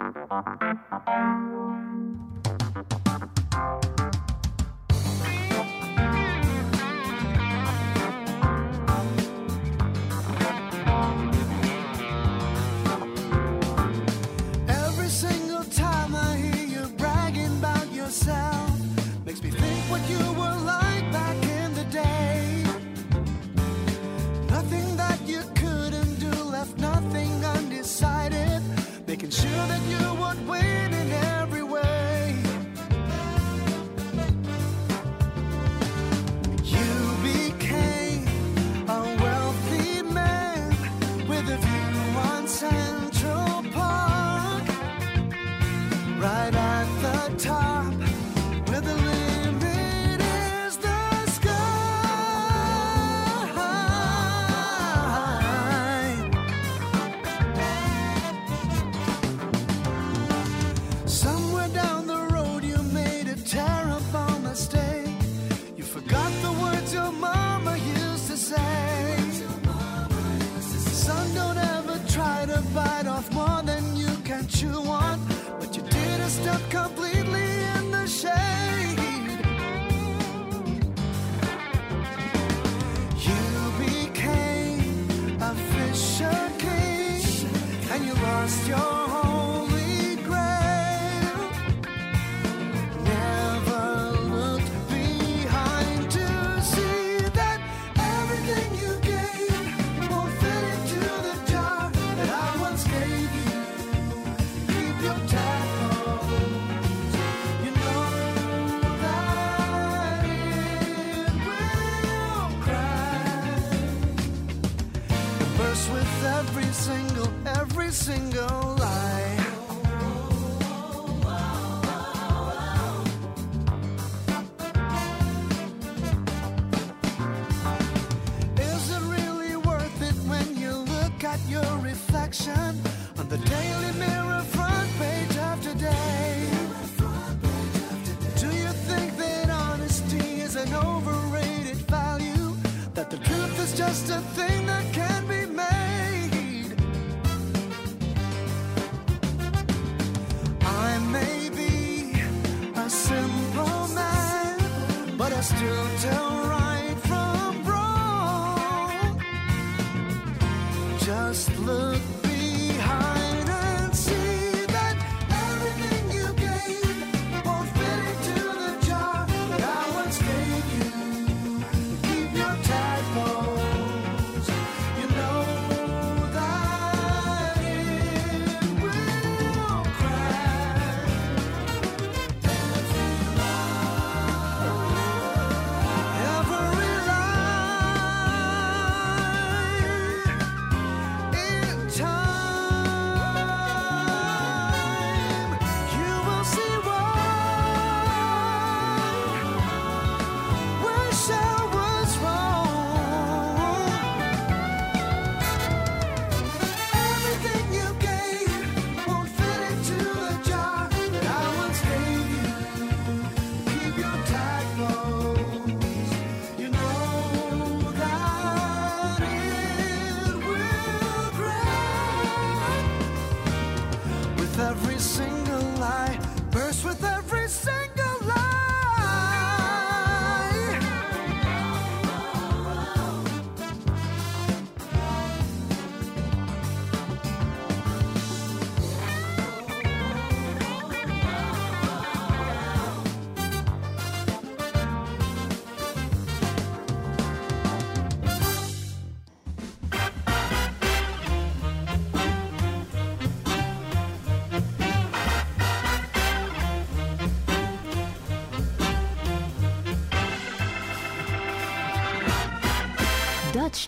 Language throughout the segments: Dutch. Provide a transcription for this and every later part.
Thank you. Sure that you would win That the truth is just a thing that can be made? I may be a simple man, but I still tell right from wrong. Just look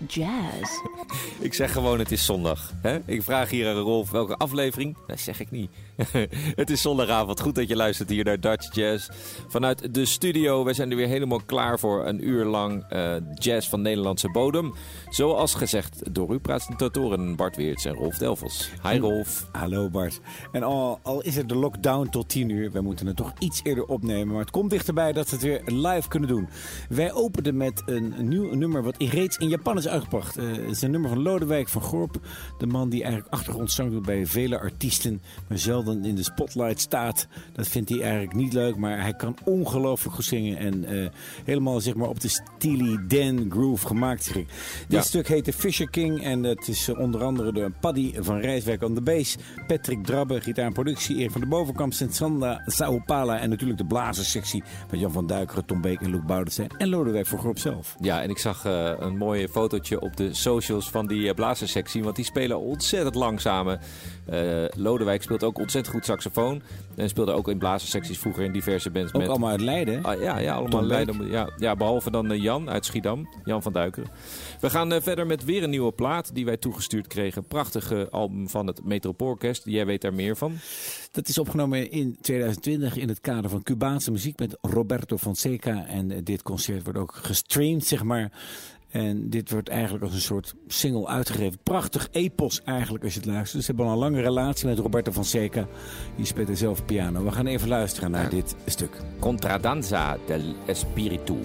Jazz. Ik zeg gewoon het is zondag. Hè? Ik vraag hier aan Rolf welke aflevering. Dat zeg ik niet. het is zondagavond. Goed dat je luistert hier naar Dutch Jazz. Vanuit de studio. We zijn er weer helemaal klaar voor een uur lang uh, jazz van Nederlandse bodem. Zoals gezegd door uw presentatoren Bart Weerts en Rolf Delvels. Hi Rolf. Hallo Bart. En al, al is er de lockdown tot 10 uur, we moeten het toch iets eerder opnemen. Maar het komt dichterbij dat we het weer live kunnen doen. Wij openden met een, een nieuw nummer wat reeds in Japan is uitgebracht. Uh, het is een nummer van Lodewijk van Gorp. De man die eigenlijk achtergrondzang doet bij vele artiesten. Maar zelden in de spotlight staat. Dat vindt hij eigenlijk niet leuk. Maar hij kan ongelooflijk goed zingen. En uh, helemaal zeg maar op de Steely Dan groove gemaakt. Dit ja. stuk heet The Fisher King. En het is onder andere door Paddy van Rijswijk aan de bass. Patrick Drabbe, gitaar en productie. Erik van de Bovenkamp, Sensanda, Saopala. En natuurlijk de blazerssectie met Jan van Duikeren, Tom Beek en Luc Boudestein. En Lodewijk van Gorp zelf. Ja, en ik zag uh, een mooi fotootje op de socials van die uh, blazerssectie. Want die spelen ontzettend lang samen. Uh, Lodewijk speelt ook ontzettend goed saxofoon. En speelde ook in blazerssecties vroeger in diverse bands. Ook met... allemaal uit Leiden? Ah, ja, ja, allemaal uit Leiden. Ja, ja, behalve dan Jan uit Schiedam. Jan van Duikeren. We gaan verder met weer een nieuwe plaat die wij toegestuurd kregen. Prachtige album van het Metropoolorkest. Jij weet daar meer van. Dat is opgenomen in 2020 in het kader van Cubaanse muziek met Roberto Fonseca. En dit concert wordt ook gestreamd, zeg maar. En dit wordt eigenlijk als een soort single uitgegeven. Prachtig epos eigenlijk als je het luistert. Ze hebben al een lange relatie met Roberto Fonseca. Die speelt er zelf piano. We gaan even luisteren naar dit stuk. Contradanza del Espiritu.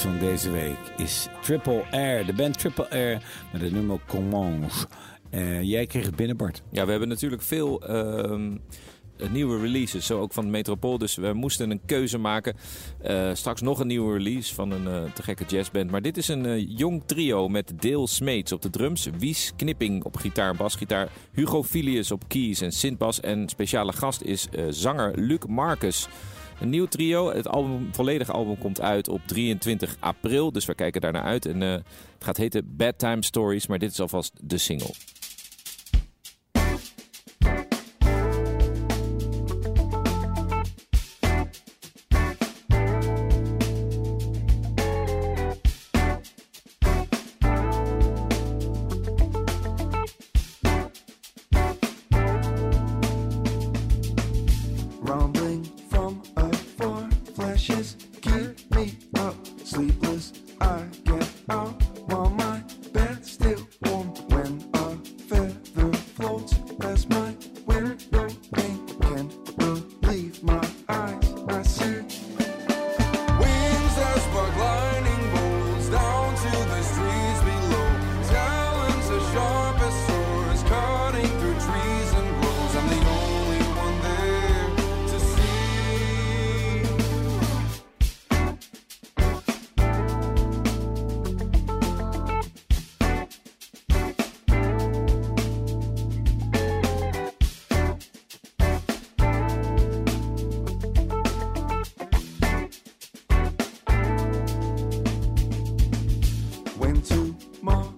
Van deze week is Triple R. De band Triple R met het nummer Commence. Eh, jij kreeg het binnen, Bart. Ja, we hebben natuurlijk veel ehm, nieuwe releases, zo ook van Metropool. Dus we moesten een keuze maken. Eh, straks nog een nieuwe release van een eh, te gekke jazzband. Maar dit is een jong trio met Dale Smeets op de drums, Wies Knipping op gitaar en basgitaar, Hugo Filius op keys en synthbas. En speciale gast is zanger Luc Marcus. Een nieuw trio. Het album, volledige album komt uit op 23 april. Dus we kijken daar naar uit. En eh, het gaat heten Bedtime Stories. Maar dit is alvast de single. small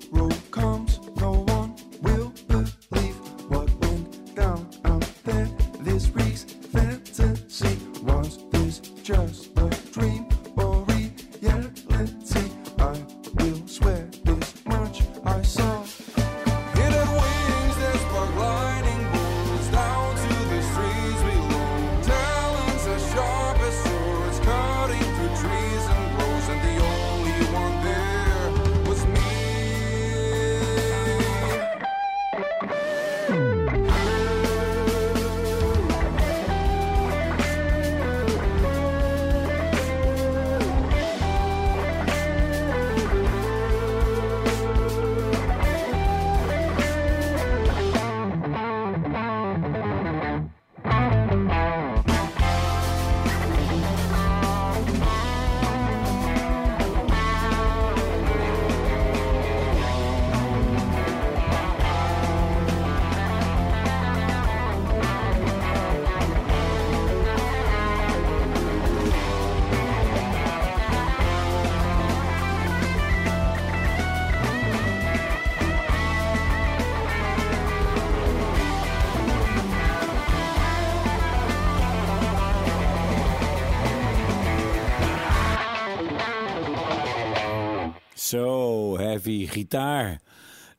gitaar.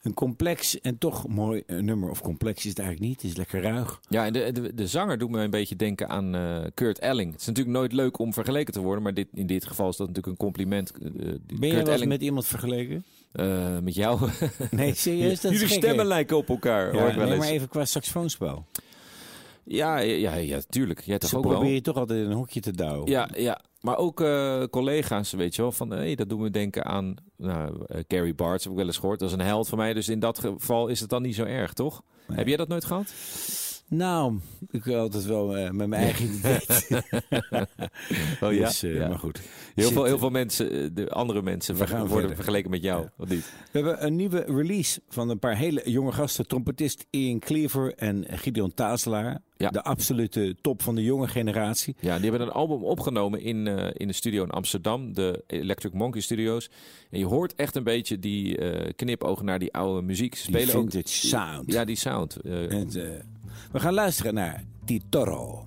Een complex en toch mooi eh, nummer. Of complex is het eigenlijk niet. Het is lekker ruig. Ja, en de, de, de zanger doet me een beetje denken aan eh, Kurt Elling. Het is natuurlijk nooit leuk om vergeleken te worden, maar dit, in dit geval is dat natuurlijk een compliment. Eh, Ben je Elling, met iemand vergeleken? met jou. Nee, serieus? Dat is Jullie gek, stemmen lijken op elkaar, Ja, hoor ik wel nee, eens. maar even qua saxofoonspel. Ja, ja, ja, tuurlijk. Jij toch Ze ook wel? je toch altijd in een hokje te douwen. Ja, ja. Maar ook eh, collega's, weet je wel, van hey, dat doen we denken aan nou, eh, Gary Bartz, heb ik wel eens gehoord. Dat is een held van mij, dus in dat geval is het dan niet zo erg, toch? Nee. Heb jij dat nooit gehad? Nou, ik wil altijd wel eh, met mijn eigen identiteit. Oh ja? Dus, Ja. Maar goed. Heel Zit, veel, heel veel mensen, de andere mensen, We ver- gaan worden verder. vergeleken met jou, niet? We hebben een nieuwe release van een paar hele jonge gasten. Trompetist Ian Cleaver en Gideon Tazelaar. Ja. De absolute top van de jonge generatie. Ja, die hebben een album opgenomen in, eh, in de studio in Amsterdam, de Electric Monkey Studios. En je hoort echt een beetje die knipoog naar die oude muziek. Ze Die spelen ook vintage sound. Ja, die sound. Eh, En, we gaan luisteren naar Titoro.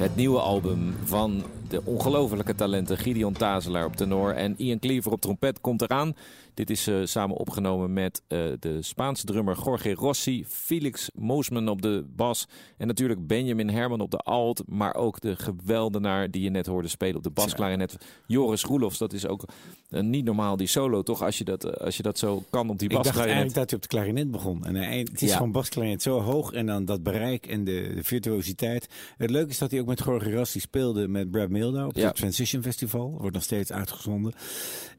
Het nieuwe album van de ongelofelijke talenten Gideon Tazelaar op tenor en Ian Cleaver op trompet komt eraan. Dit is uh, samen opgenomen met uh, de Spaanse drummer Jorge Rossi, Felix Moosman op de bas en natuurlijk Benjamin Herman op de alt, maar ook de geweldenaar die je net hoorde spelen op de basklarinet, Joris Roelofs. Dat is ook uh, niet normaal die solo, toch? Als je dat, als je dat zo kan op die basklarinet. Ik dacht eigenlijk dat hij op de klarinet begon. En hij, het is ja. gewoon basklarinet zo hoog en dan dat bereik en de, de virtuositeit. Het leuke is dat hij ook met Jorge Rossi speelde met Brad Op ja. het Transition Festival. Wordt nog steeds uitgezonden.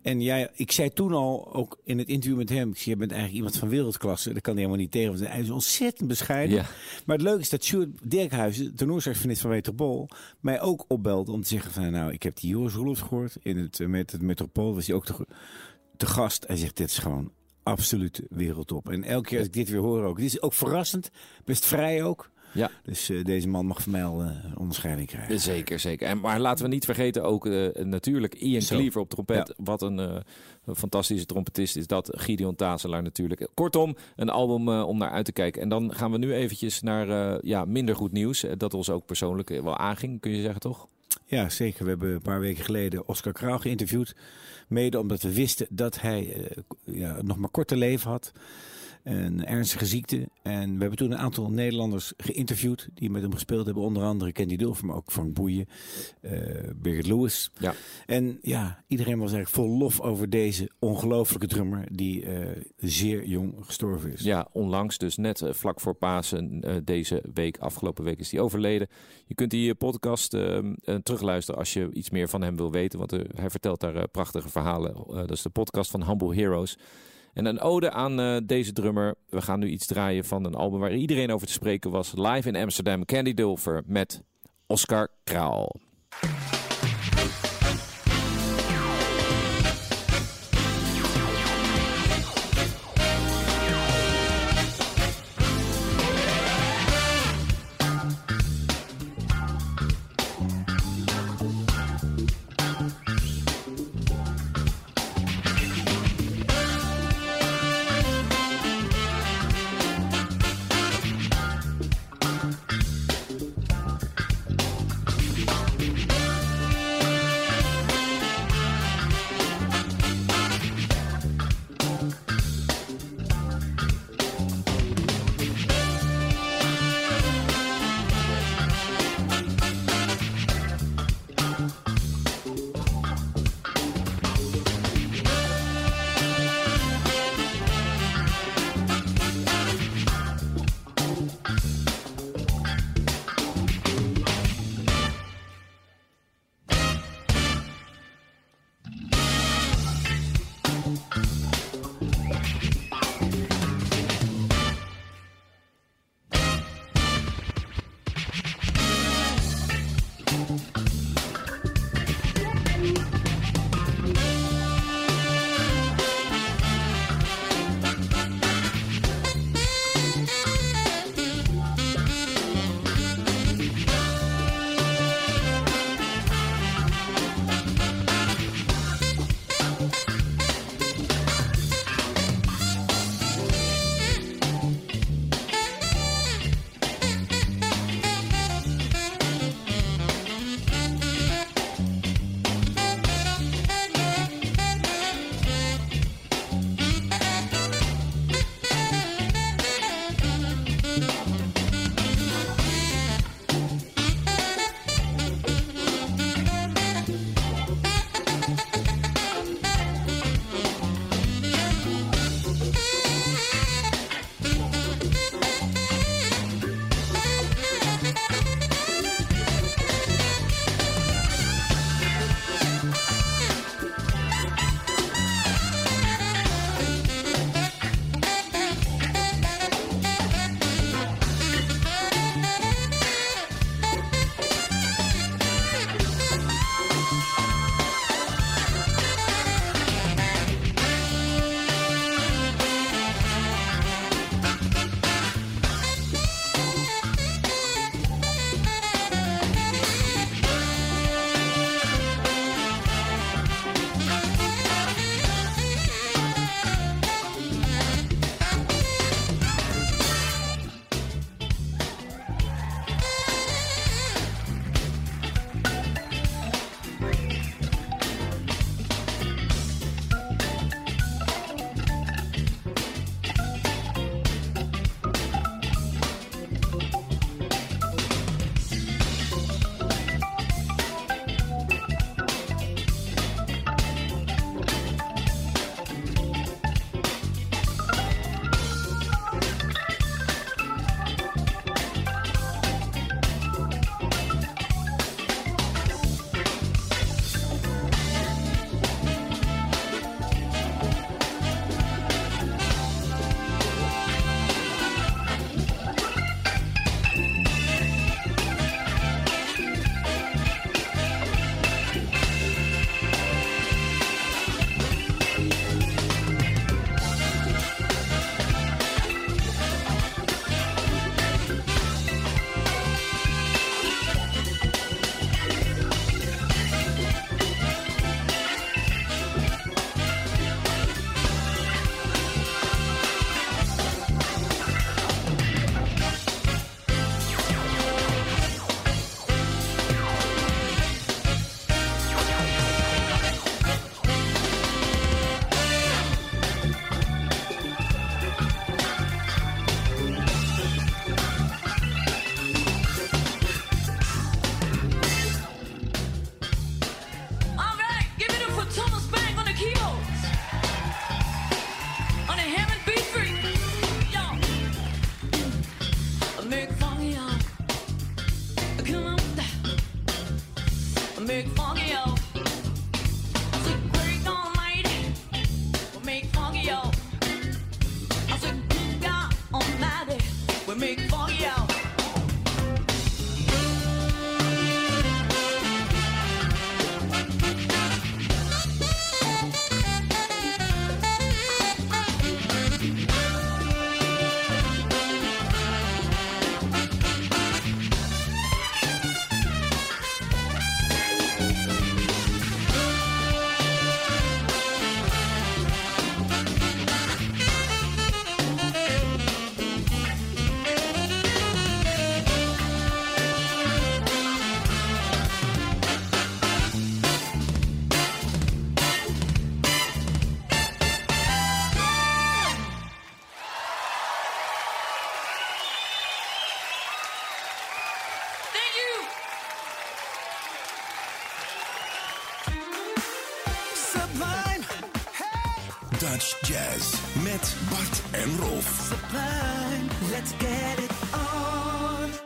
En jij, ik zei toen al, ook in het interview met hem, ik zei, je bent eigenlijk iemand van wereldklasse. Dat kan hij helemaal niet tegen. Want hij is ontzettend bescheiden. Ja. Maar het leuke is dat Sjoerd Dirkhuizen, tenorsaxofonist van Metropool, mij ook opbelde om te zeggen van, nou, ik heb die Joris Roelofs gehoord in het, met het Metropool. Was hij ook te, te gast. Hij zegt, dit is gewoon absoluut wereldtop. En elke keer als ik dit weer hoor ook. Dit is ook verrassend, best vrij ook. Ja. Dus uh, deze man mag van mij al uh, een onderscheiding krijgen. Zeker, zeker. En, maar laten we niet vergeten ook uh, natuurlijk Ian Zo. Cleaver op trompet. Ja. Wat een, fantastische trompetist is dat. Gideon Tazelaar natuurlijk. Kortom, een album om naar uit te kijken. En dan gaan we nu eventjes naar ja, minder goed nieuws. dat ons ook persoonlijk wel aanging, kun je zeggen toch? Ja, zeker. We hebben een paar weken geleden Oscar Kraal geïnterviewd. Mede omdat we wisten dat hij ja, nog maar korte leven had een ernstige ziekte. En we hebben toen een aantal Nederlanders geïnterviewd die met hem gespeeld hebben. Onder andere Candy Dulfer, maar ook Frank Boeien, uh, Birgit Lewis. Ja. En ja, iedereen was eigenlijk vol lof over deze ongelofelijke drummer die uh, zeer jong gestorven is. Ja, onlangs dus net uh, vlak voor Pasen deze week, afgelopen week is hij overleden. Je kunt die podcast ehm, terugluisteren als je iets meer van hem wil weten, want hij vertelt daar prachtige verhalen. dat is de podcast van Humble Heroes. En een ode aan uh, deze drummer. We gaan nu iets draaien van een album waar iedereen over te spreken was. Live in Amsterdam, Candy Dulfer met Oscar Kraal. Dutch Jazz met Bart en Rolf. Sublime, let's get it on.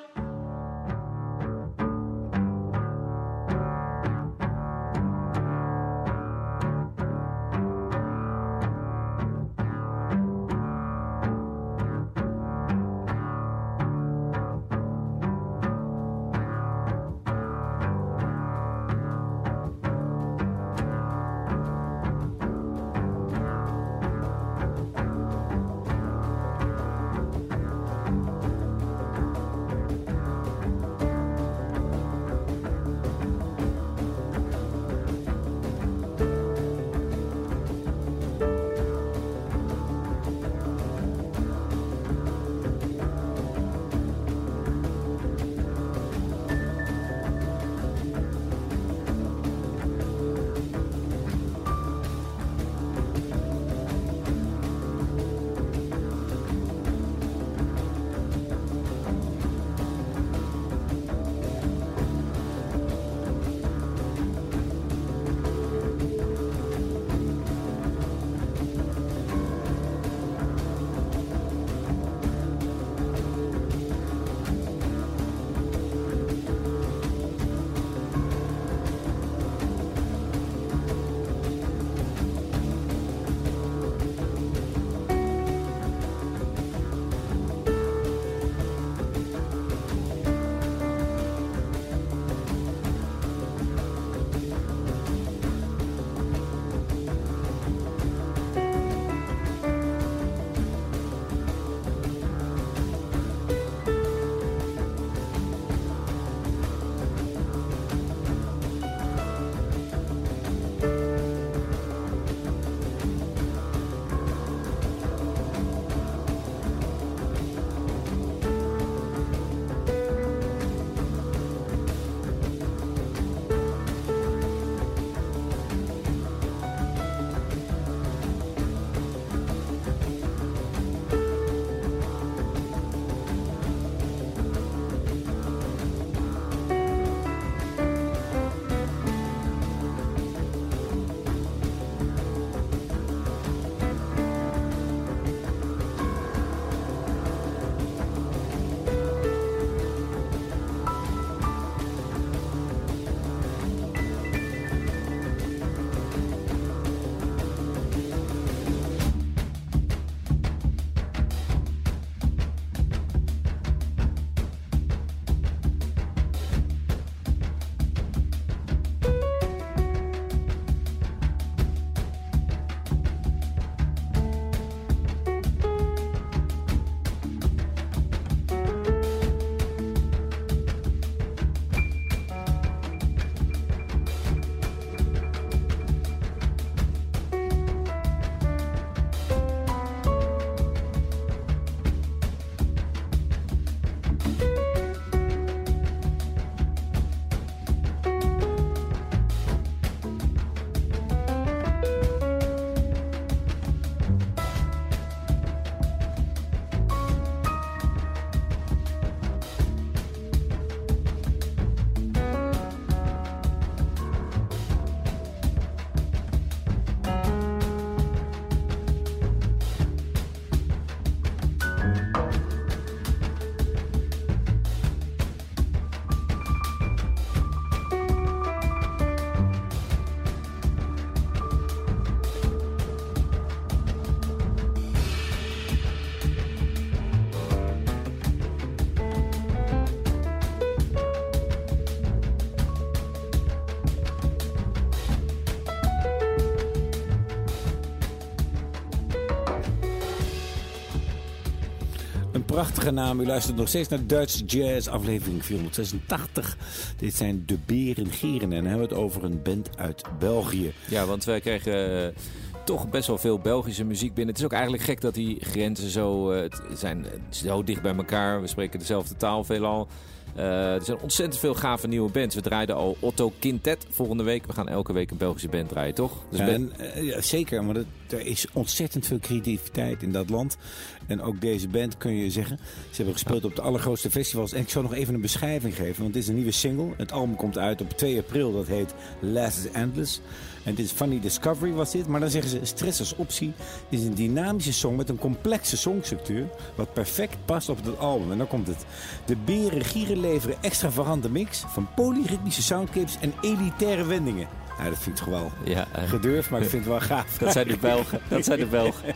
Prachtige naam. U luistert nog steeds naar Dutch Jazz, aflevering 486. Dit zijn de Beren Gieren en hebben we het over een band uit België. Ja, want wij kregen eh, toch best wel veel Belgische muziek binnen. Het is ook eigenlijk gek dat die grenzen zo eh, zijn zo dicht bij elkaar. We spreken dezelfde taal veelal. Eh, er zijn ontzettend veel gave nieuwe bands. We draaiden al Otto Quintet volgende week. We gaan elke week een Belgische band draaien, toch? Dus ben- En, eh, ja, zeker, maar dat, er is ontzettend veel creativiteit in dat land. En ook deze band kun je zeggen. Ze hebben gespeeld op de allergrootste festivals. En ik zal nog even een beschrijving geven, want dit is een nieuwe single. Het album komt uit op 2 april. Dat heet Last is Endless. En dit is Funny Discovery was dit. Maar dan zeggen ze stress als optie. Is een dynamische song met een complexe songstructuur. Wat perfect past op het album. En dan komt het. De beren gieren leveren extravagante mix van polyritmische soundclips en elitaire wendingen. Nou, dat vind ik geweldig. ja, Gedurfd, maar ik vind het wel gaaf. dat zijn de Belgen. Dat zijn de Belgen.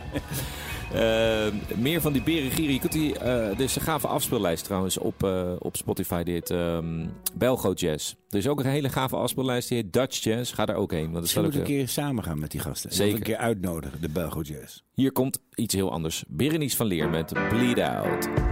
Eh, meer van die berengieren. Je kunt die, eh er is een gave afspeellijst trouwens op, eh, op Spotify. Die heet ehm Belgo Jazz. Er is ook een hele gave afspeellijst. Die heet Dutch Jazz. Ga daar ook heen. Want staat moet een keer samen gaan met die gasten. En Zeker. een keer uitnodigen, de Belgo Jazz. Hier komt iets heel anders. Berenice van Leer met Bleed Out.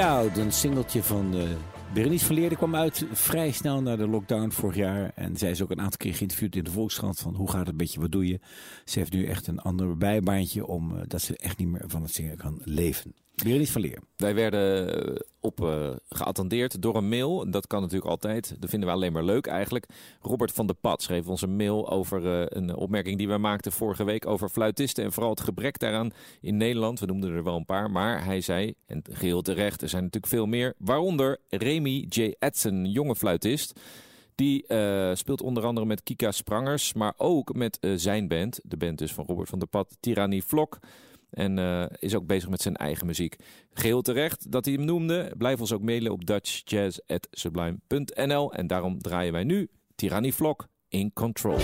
Out, een singeltje van eh, Berenice van Leerde kwam uit vrij snel na de lockdown vorig jaar. En zij is ook een aantal keer geïnterviewd in de Volkskrant van hoe gaat het met je, wat doe je. Ze heeft nu echt een ander bijbaantje om eh, dat ze echt niet meer van het zingen kan leven. Berenice van Leer. Wij werden op eh, geattendeerd door een mail. Dat kan natuurlijk altijd. Dat vinden we alleen maar leuk eigenlijk. Robert van der Pad schreef ons een mail over eh, een opmerking die wij maakten vorige week over fluitisten. En vooral het gebrek daaraan in Nederland. We noemden er wel een paar. Maar hij zei, en geheel terecht, er zijn natuurlijk veel meer. Waaronder Remy J. Edson, jonge fluitist. Die eh, speelt onder andere met Kika Sprangers, maar ook met zijn band. De band dus van Robert van der Pad, Tyrannie Vlok. En eh, is ook bezig met zijn eigen muziek. Geheel terecht dat hij hem noemde. Blijf ons ook mailen op dutchjazz.sublime.nl. En daarom draaien wij nu Tyrannie Vlok in Control.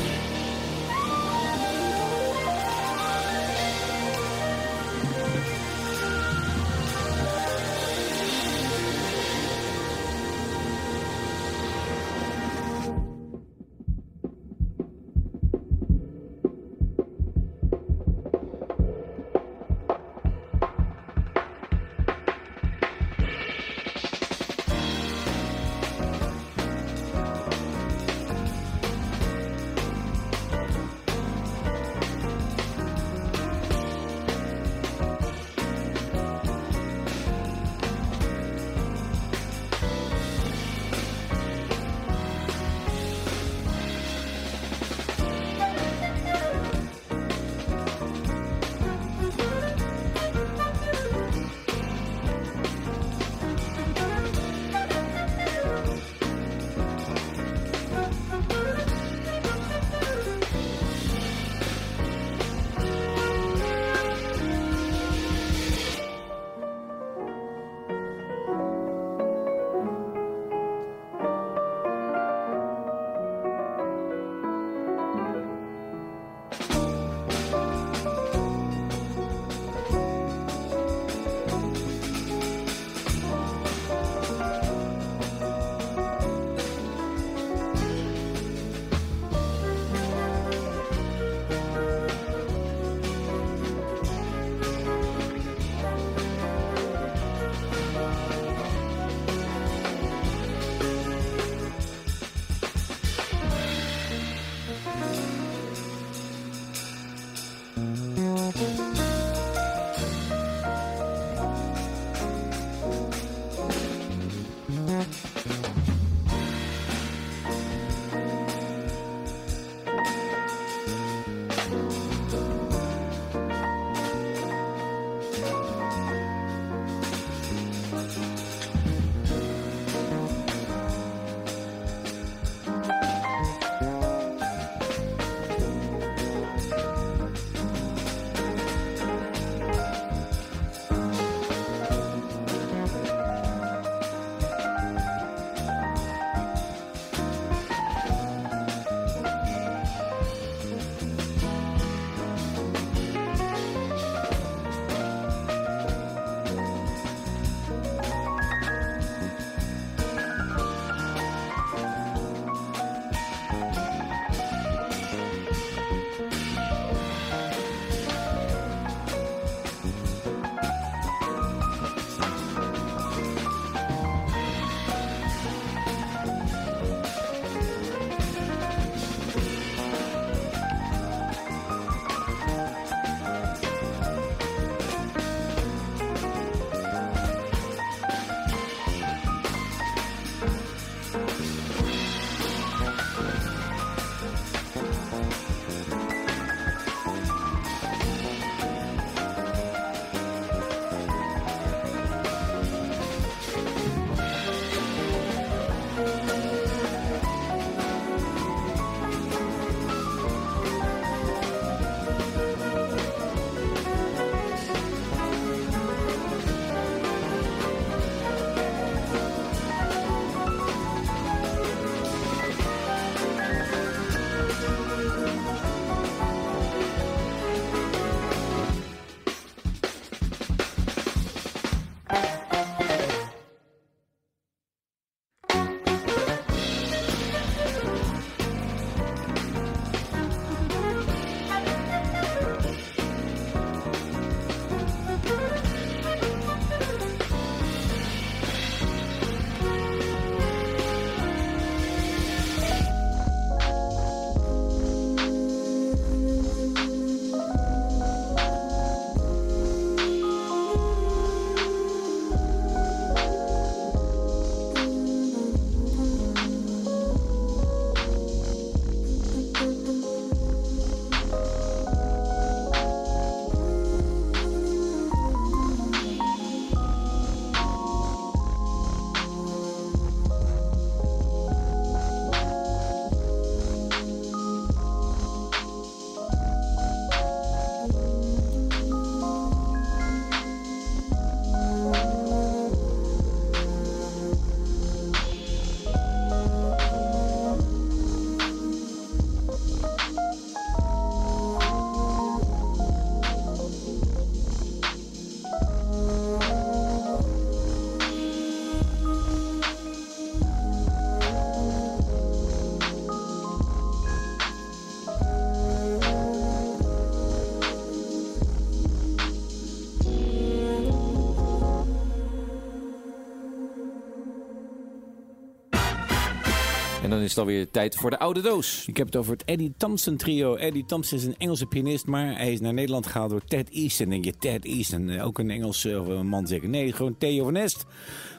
Dan is het alweer tijd voor de oude doos. Ik heb het over het Eddie Thompson trio. Eddie Thompson is een Engelse pianist, maar hij is naar Nederland gehaald door Ted Easton. Denk je, Ted Easton, eh, ook een Engelse man zeker? Nee, gewoon Theo van Est.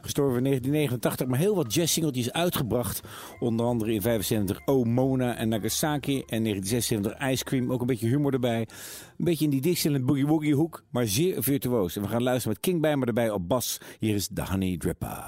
Gestorven in 1989, maar heel wat jazzsingeltjes uitgebracht. Onder andere in 75 Oh Mona en Nagasaki. En 1976 Ice Cream, ook een beetje humor erbij. Een beetje in die Dixieland Boogie Woogie hoek, maar zeer virtuoos. En we gaan luisteren met King Bijmer erbij op bas. Hier is The Honey Dripper.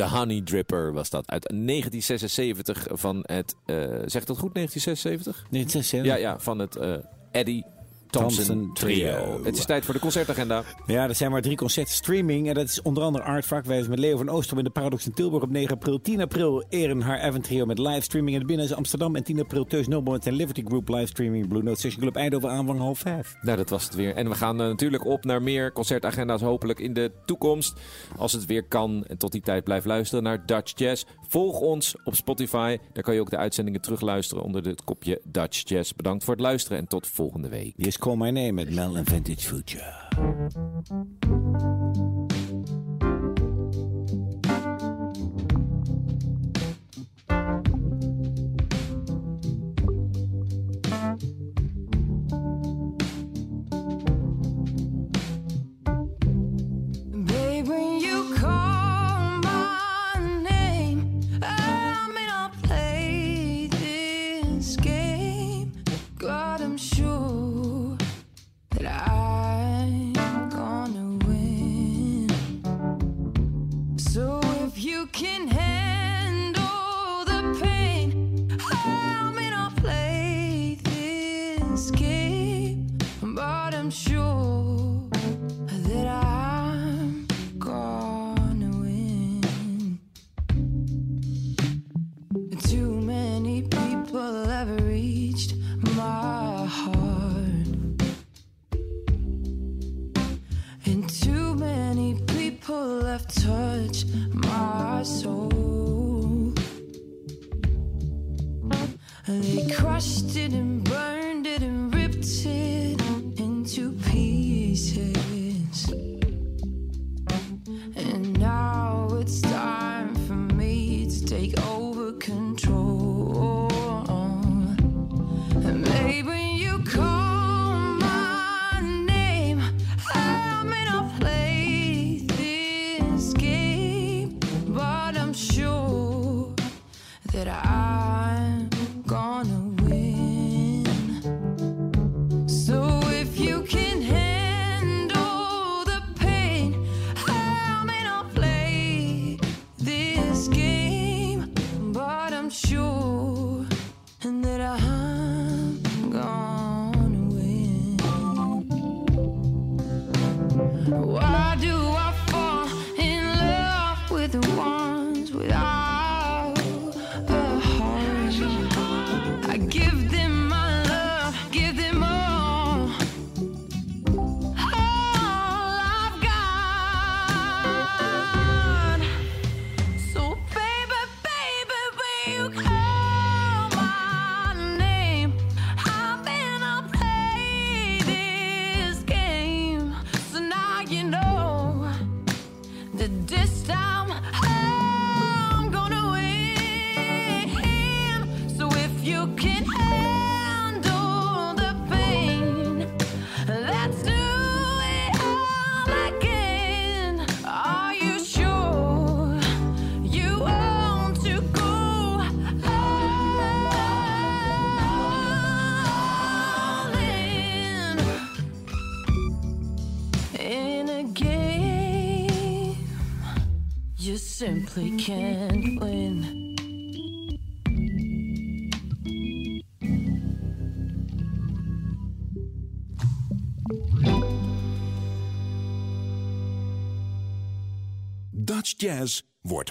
The Honey Dripper was dat uit 1976 van het... eh zeg ik dat goed, 1976? Nee, het is, hè? Ja, ja, van het eh, Eddie Thompson, trio. Het is tijd voor de concertagenda. Ja, er zijn maar drie concerten streaming. En dat is onder andere Art Vakwijs met Leo van Oostrom in de Paradox in Tilburg op 9 april. 10 april Eren haar Evan Trio met livestreaming in de Binnenhuis Amsterdam. En 10 april Teus Nobel en Liberty Group livestreaming Blue Note Session Club Eindhoven aanvang half vijf. Nou, dat was het weer. En we gaan eh, natuurlijk op naar meer concertagenda's hopelijk in de toekomst. Als het weer kan. En tot die tijd blijf luisteren naar Dutch Jazz. Volg ons op Spotify. Daar kan je ook de uitzendingen terugluisteren onder het kopje Dutch Jazz. Bedankt voor het luisteren en tot volgende week. Yes, Call My Name met Mel en Vintage Future.